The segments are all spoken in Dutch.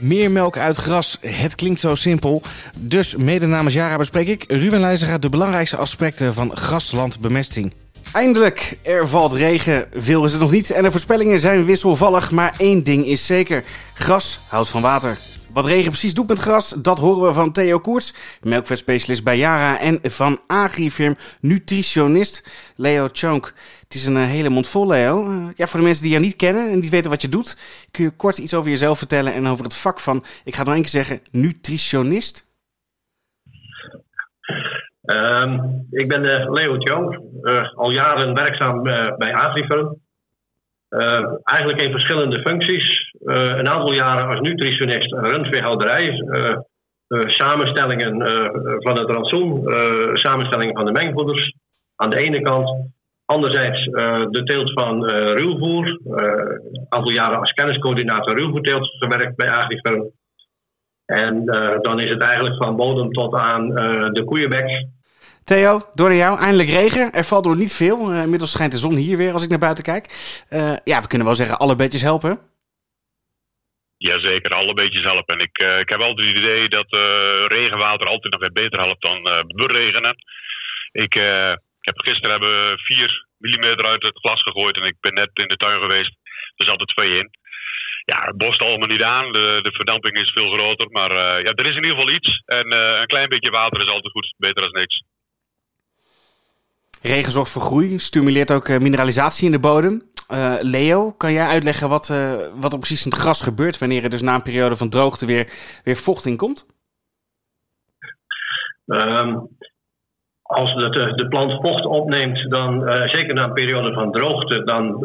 Meer melk uit gras, het klinkt zo simpel. Dus mede namens Jara bespreek ik, Ruben Leijzega, de belangrijkste aspecten van graslandbemesting. Eindelijk, er valt regen. Veel is het nog niet en de voorspellingen zijn wisselvallig. Maar één ding is zeker, gras houdt van water. Wat regen precies doet met gras, dat horen we van Theo Koerts, melkvetspecialist bij Yara en van agrifirm nutritionist Leo Chonk. Het is een eh, hele mond vol, Leo. Uh, ja, voor de mensen die jou niet kennen en niet weten wat je doet, kun je kort iets over jezelf vertellen en over het vak van, ik ga nog één keer zeggen, nutritionist? Um, ik ben uh, Leo Chonk, al jaren werkzaam bij agrifirm. Eigenlijk in verschillende functies. Eh, een aantal jaren als nutritionist rundveehouderij. Uh, samenstellingen van het rantsoen, samenstellingen van de mengvoeders aan de ene kant. Anderzijds de teelt van ruwvoer. een aantal jaren als kenniscoördinator ruwvoerteelt gewerkt bij Agrifirm. En dan is het eigenlijk van bodem tot aan de koeienbek. Theo, door naar jou. Eindelijk regen. Er valt door niet veel. Uh, inmiddels schijnt de zon hier weer als ik naar buiten kijk. Uh, ja, we kunnen wel zeggen, alle beetjes helpen. Jazeker, alle beetjes helpen. En ik, uh, ik heb altijd het idee dat regenwater altijd nog weer beter helpt dan beregenen. Ik, ik heb gisteren hebben 4 mm uit het glas gegooid en ik ben net in de tuin geweest. Er zat er twee in. Ja, het bost allemaal niet aan. De, de verdamping is veel groter. Maar ja, er is in ieder geval iets. En een klein beetje water is altijd goed. Beter dan niks. Regen zorgt voor groei, stimuleert ook mineralisatie in de bodem. Uh, Leo, kan jij uitleggen wat, uh, wat er precies in het gras gebeurt wanneer er dus na een periode van droogte weer, weer vocht in komt? Um, als de, de, plant vocht opneemt, dan zeker na een periode van droogte, dan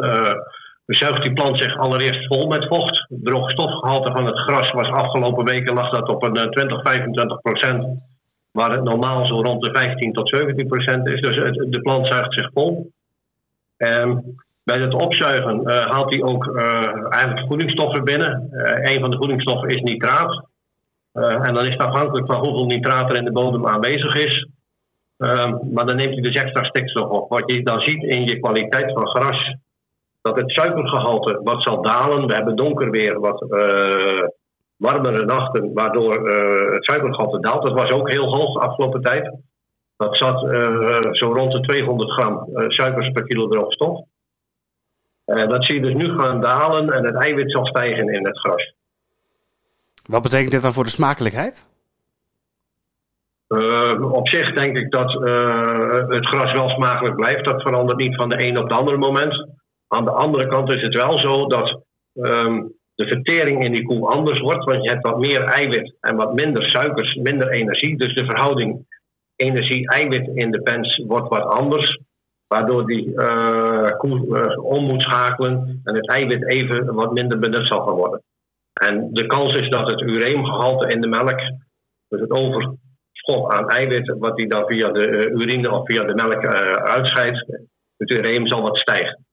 zuigt die plant zich allereerst vol met vocht. Het droogstofgehalte van het gras was afgelopen weken lag dat op een 20, 25 procent, waar het normaal zo rond de 15 tot 17 procent is. Dus de plant zuigt zich vol. Um, bij het opzuigen uh, haalt hij ook uh, eigenlijk voedingsstoffen binnen. Uh, een van de voedingsstoffen is nitraat. en dan is het afhankelijk van hoeveel nitraat er in de bodem aanwezig is. Ehm, maar dan neemt hij dus extra stikstof op. Wat je dan ziet in je kwaliteit van gras, dat het suikergehalte wat zal dalen. We hebben donker weer, wat warmere nachten, waardoor het suikergehalte daalt. Dat was ook heel hoog de afgelopen tijd. Dat zat zo rond de 200 gram suikers per kilo. Uh, dat zie je dus nu gaan dalen en het eiwit zal stijgen in het gras. Wat betekent dit dan voor de smakelijkheid? Uh, op zich denk ik dat uh, het gras wel smakelijk blijft. Dat verandert niet van de een op de andere moment. Aan de andere kant is het wel zo dat um, de vertering in die koe anders wordt. Want je hebt wat meer eiwit en wat minder suikers, minder energie. Dus de verhouding energie-eiwit in de pens wordt wat anders. Waardoor die uh, koe uh, om moet schakelen en het eiwit even wat minder benut zal gaan worden. En de kans is dat het ureemgehalte in de melk, dus het overschot aan eiwit, wat die dan via de uh, urine of via de melk uitscheidt, het ureem zal wat stijgen.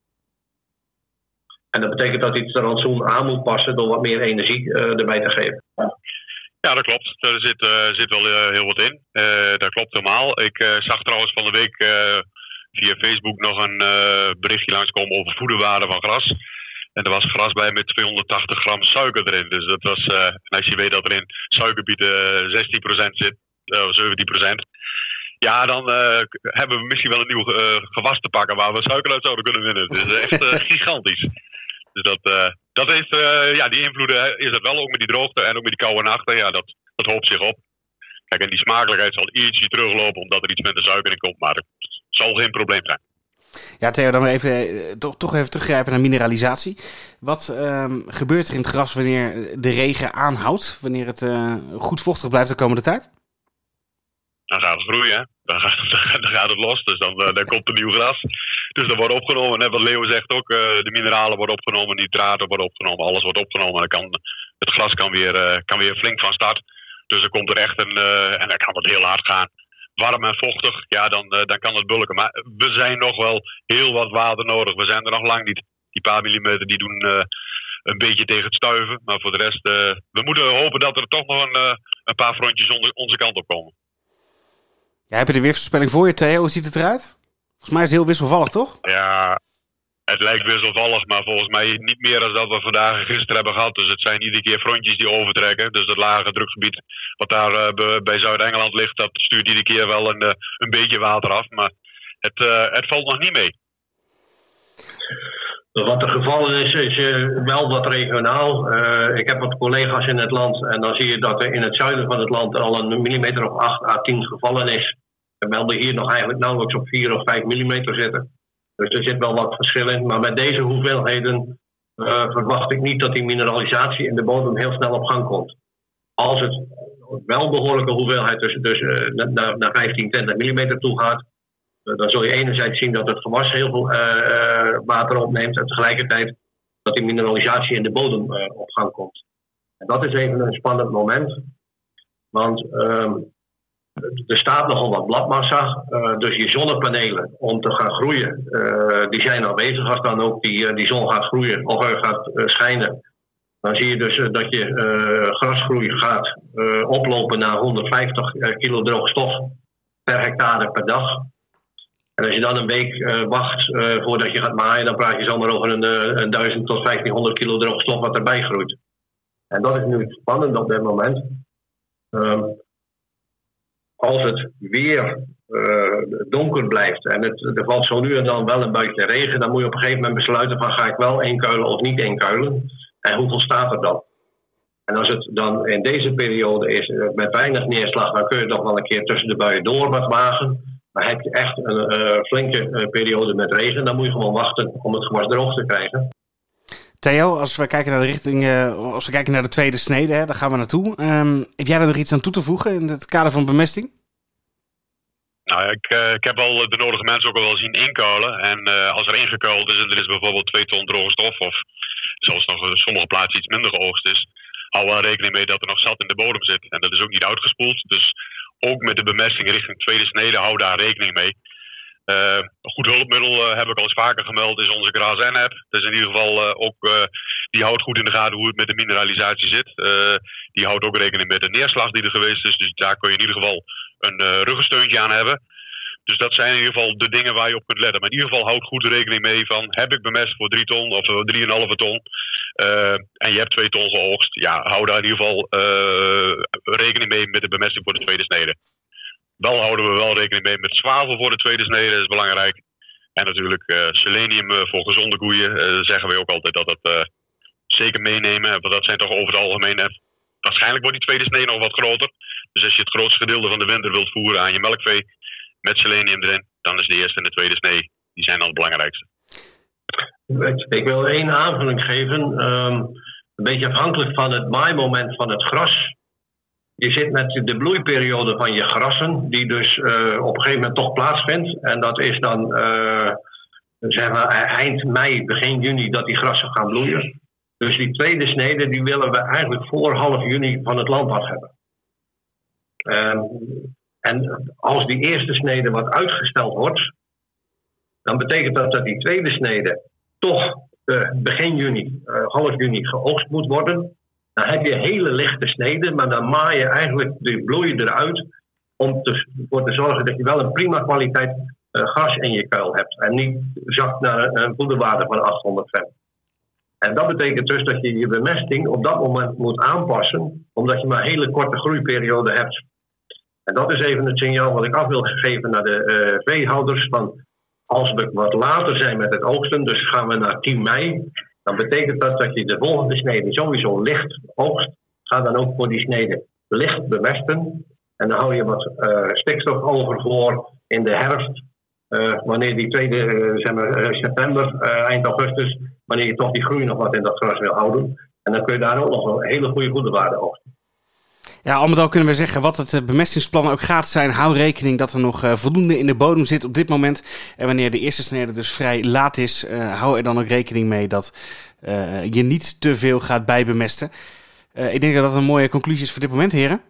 En dat betekent dat hij het rantsoen aan moet passen door wat meer energie erbij te geven. Ja, dat klopt. Er zit, zit wel heel wat in. dat klopt helemaal. Ik zag trouwens van de week via Facebook nog een uh, berichtje langskomen over voederwaarde van gras. En er was gras bij met 280 gram suiker erin. Dus dat was, uh, en als je weet dat er in suikerbieten 16% eh, zit, of 17%. Ja, dan hebben we misschien wel een nieuw gewas te pakken waar we suiker uit zouden kunnen winnen. Is echt gigantisch. Dus dat, dat heeft, ja, die invloeden is het wel, ook met die droogte en ook met die koude nachten. Ja, dat, dat hoopt zich op. Kijk, en die smakelijkheid zal ietsje teruglopen omdat er iets minder suiker in komt. Maar zal geen probleem zijn. Ja, Theo, dan even, eh, toch, toch even teruggrijpen naar mineralisatie. Wat um, gebeurt er in het gras wanneer de regen aanhoudt? Wanneer het goed vochtig blijft de komende tijd? Dan gaat het groeien, dan gaat, dan gaat het los. Dus dan, uh, dan komt er nieuw gras. Dus dat wordt opgenomen. En wat Leo zegt ook, de mineralen worden opgenomen, nitraten worden opgenomen, alles wordt opgenomen. Dan kan, het gras kan weer, kan weer flink van start. Dus dan komt er echt een, en dan kan het heel hard gaan warm en vochtig, ja, dan, dan kan het bulken. Maar we zijn nog wel heel wat water nodig. We zijn er nog lang niet. Die paar millimeter die doen een beetje tegen het stuiven. Maar voor de rest, we moeten hopen dat er toch nog een, een paar frontjes onze kant op komen. Ja, heb je de weersvoorspelling voor je, Theo? Hoe ziet het eruit? Volgens mij is het heel wisselvallig, toch? Ja, Het lijkt wisselvallig, maar volgens mij niet meer dan dat we vandaag en gisteren hebben gehad. Dus het zijn iedere keer frontjes die overtrekken. Dus dat lage drukgebied wat daar uh, bij Zuid-Engeland ligt, dat stuurt iedere keer wel een, uh, een beetje water af. Maar het, uh, het valt nog niet mee. Wat er gevallen is, is wel wat regionaal. ik heb wat collega's in het land en dan zie je dat er in het zuiden van het land al een millimeter of 8 à 10 gevallen is. We melden hier nog eigenlijk nauwelijks op 4 of 5 millimeter zitten. Dus er zit wel wat verschil in. Maar met deze hoeveelheden uh, verwacht ik niet dat die mineralisatie in de bodem heel snel op gang komt. Als het wel behoorlijke hoeveelheid dus, naar, naar 15, 20 mm toe gaat, uh, dan zul je enerzijds zien dat het gewas heel veel water opneemt en tegelijkertijd dat die mineralisatie in de bodem op gang komt. En dat is even een spannend moment. Want ehm, er staat nogal wat bladmassa. Uh, dus je zonnepanelen om te gaan groeien, uh, die zijn aanwezig als dan ook die, uh, die zon gaat groeien of gaat schijnen. Dan zie je dus dat je grasgroei gaat oplopen naar 150 kilo droogstof per hectare per dag. En als je dan een week wacht voordat je gaat maaien, dan praat je zomaar over een, een 1000 tot 1500 kilo droogstof wat erbij groeit. En dat is nu spannend op dit moment. Um, als het weer uh, donker blijft en het, er valt zo nu en dan wel een buitje regen, dan moet je op een gegeven moment besluiten van ga ik wel inkuilen of niet inkuilen en hoeveel staat er dan. En als het dan in deze periode is eh, met weinig neerslag, dan kun je nog wel een keer tussen de buien door wat wagen. Maar heb je echt een uh, flinke periode met regen, dan moet je gewoon wachten om het gewas droog te krijgen. Theo, als we kijken naar de richting, uh, als we kijken naar de tweede snede, hè, daar gaan we naartoe. Um, heb jij daar nog iets aan toe te voegen in het kader van bemesting? Nou, ik, uh, ik heb al de nodige mensen ook al wel zien inkuilen. En uh, als er ingekuild is en er is bijvoorbeeld twee ton droge stof, of zelfs nog op sommige plaatsen iets minder geoogst is, hou wel rekening mee dat er nog zat in de bodem zit. En dat is ook niet uitgespoeld. Dus ook met de bemesting richting tweede snede, hou daar rekening mee. Uh, een goed hulpmiddel uh, heb ik al eens vaker gemeld, is onze Gras app. Dus in ieder geval uh, ook, die houdt goed in de gaten hoe het met de mineralisatie zit. die houdt ook rekening met de neerslag die er geweest is. Dus daar kun je in ieder geval een ruggensteuntje aan hebben. Dus dat zijn in ieder geval de dingen waar je op kunt letten. Maar in ieder geval houd goed rekening mee van heb ik bemest voor 3 ton of 3,5 ton. en je hebt 2 ton geoogst. Ja, hou daar in ieder geval rekening mee met de bemesting voor de tweede snede. Wel houden we wel rekening mee met zwavel voor de tweede snede, dat is belangrijk. En natuurlijk uh, selenium uh, voor gezonde koeien. Uh, zeggen wij ook altijd dat dat zeker meenemen. Want dat zijn toch over het algemeen. waarschijnlijk wordt die tweede snede nog wat groter. Dus als je het grootste gedeelte van de winter wilt voeren aan je melkvee met selenium erin, dan is de eerste en de tweede snee, die zijn dan het belangrijkste. Ik wil één aanvulling geven. Um, een beetje afhankelijk van het maaimoment van het gras je zit met de bloeiperiode van je grassen, die dus uh, op een gegeven moment toch plaatsvindt. En dat is dan uh, zeg maar eind mei, begin juni dat die grassen gaan bloeien. Dus die tweede snede die willen we eigenlijk voor half juni van het land af hebben. Um, en als die eerste snede wat uitgesteld wordt, dan betekent dat dat die tweede snede toch uh, begin juni, half juni geoogst moet worden. Dan heb je hele lichte sneden, maar dan maai je eigenlijk de bloei eruit om ervoor te zorgen dat je wel een prima kwaliteit uh, gas in je kuil hebt. En niet zakt naar een voederwaarde van 800 gram. En dat betekent dus dat je je bemesting op dat moment moet aanpassen, omdat je maar een hele korte groeiperiode hebt. En dat is even het signaal wat ik af wil geven naar de uh, veehouders. Van als we wat later zijn met het oogsten, dus gaan we naar 10 mei, dan betekent dat dat je de volgende snede sowieso licht oogst. Ga dan ook voor die snede licht bemesten. En dan hou je wat uh, stikstof over voor in de herfst. Uh, wanneer die tweede, uh, zeg maar, september, eind augustus, wanneer je toch die groei nog wat in dat gras wil houden. En dan kun je daar ook nog een hele goede voederwaarde oogsten. Ja, al met al kunnen we zeggen wat het eh, bemestingsplan ook gaat zijn. Hou rekening dat er nog uh, voldoende in de bodem zit op dit moment. En wanneer de eerste snede dus vrij laat is, uh, hou er dan ook rekening mee dat uh, je niet te veel gaat bijbemesten. ik denk dat dat een mooie conclusie is voor dit moment, heren.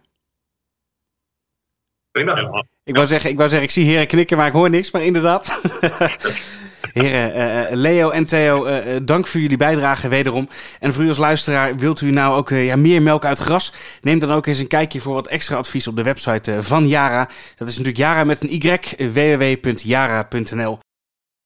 Prima. Ik wou zeggen, ik, wou zeggen, ik zie heren knikken, maar ik hoor niks. Maar inderdaad. Heren, uh, Leo en Theo, uh, dank voor jullie bijdrage wederom. En voor u als luisteraar, wilt u nou ook ja, meer melk uit gras? Neem dan ook eens een kijkje voor wat extra advies op de website van Yara. Dat is natuurlijk Yara met een y, www.yara.nl.